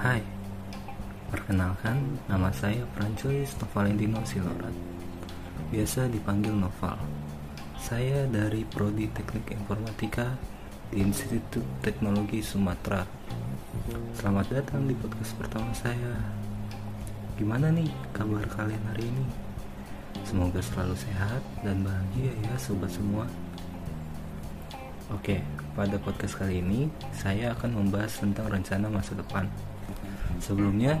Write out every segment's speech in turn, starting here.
Hai, perkenalkan nama saya Francois Novalentino Silorat Biasa dipanggil Noval. Saya dari Prodi Teknik Informatika di Institut Teknologi Sumatera. Selamat datang di podcast pertama saya. Gimana nih kabar kalian hari ini? Semoga selalu sehat dan bahagia ya sobat semua. Oke, pada podcast kali ini saya akan membahas tentang rencana masa depan. Sebelumnya,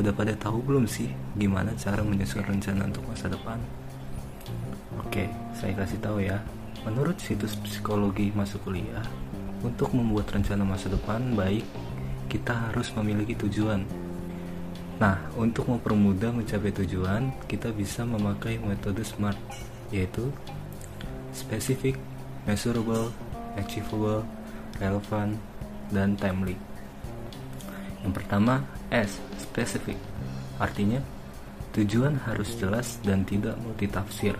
udah pada tahu belum sih gimana cara menyusun rencana untuk masa depan? Oke, saya kasih tahu ya. Menurut situs psikologi masuk kuliah, untuk membuat rencana masa depan baik, kita harus memiliki tujuan. Nah, untuk mempermudah mencapai tujuan, kita bisa memakai metode SMART, yaitu specific, measurable, achievable, relevant, dan timely. Yang pertama, S, specific. Artinya, tujuan harus jelas dan tidak multitafsir.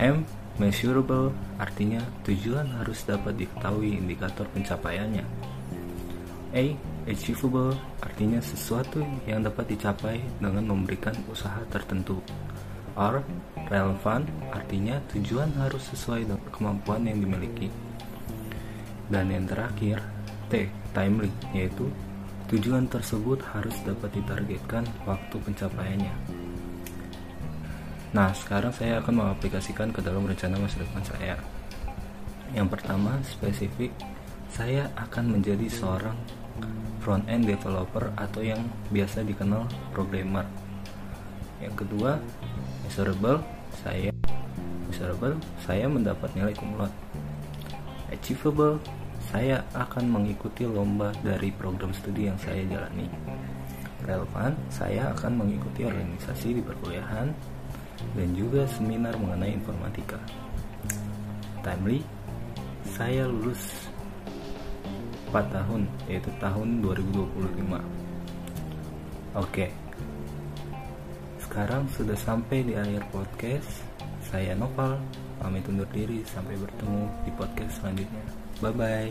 M, measurable. Artinya, tujuan harus dapat diketahui indikator pencapaiannya. A, achievable. Artinya, sesuatu yang dapat dicapai dengan memberikan usaha tertentu. R, relevant. Artinya, tujuan harus sesuai dengan kemampuan yang dimiliki. Dan yang terakhir, T, timely, yaitu Tujuan tersebut harus dapat ditargetkan waktu pencapaiannya. Nah, sekarang saya akan mengaplikasikan ke dalam rencana masa depan saya. Yang pertama, spesifik, saya akan menjadi seorang front-end developer atau yang biasa dikenal programmer. Yang kedua, measurable, saya measurable, saya mendapat nilai kumulot. Achievable, saya akan mengikuti lomba dari program studi yang saya jalani. Relevan, saya akan mengikuti organisasi di perkuliahan dan juga seminar mengenai informatika. Timely, saya lulus 4 tahun, yaitu tahun 2025. Oke, sekarang sudah sampai di akhir podcast. Saya Noval, pamit undur diri. Sampai bertemu di podcast selanjutnya. 拜拜。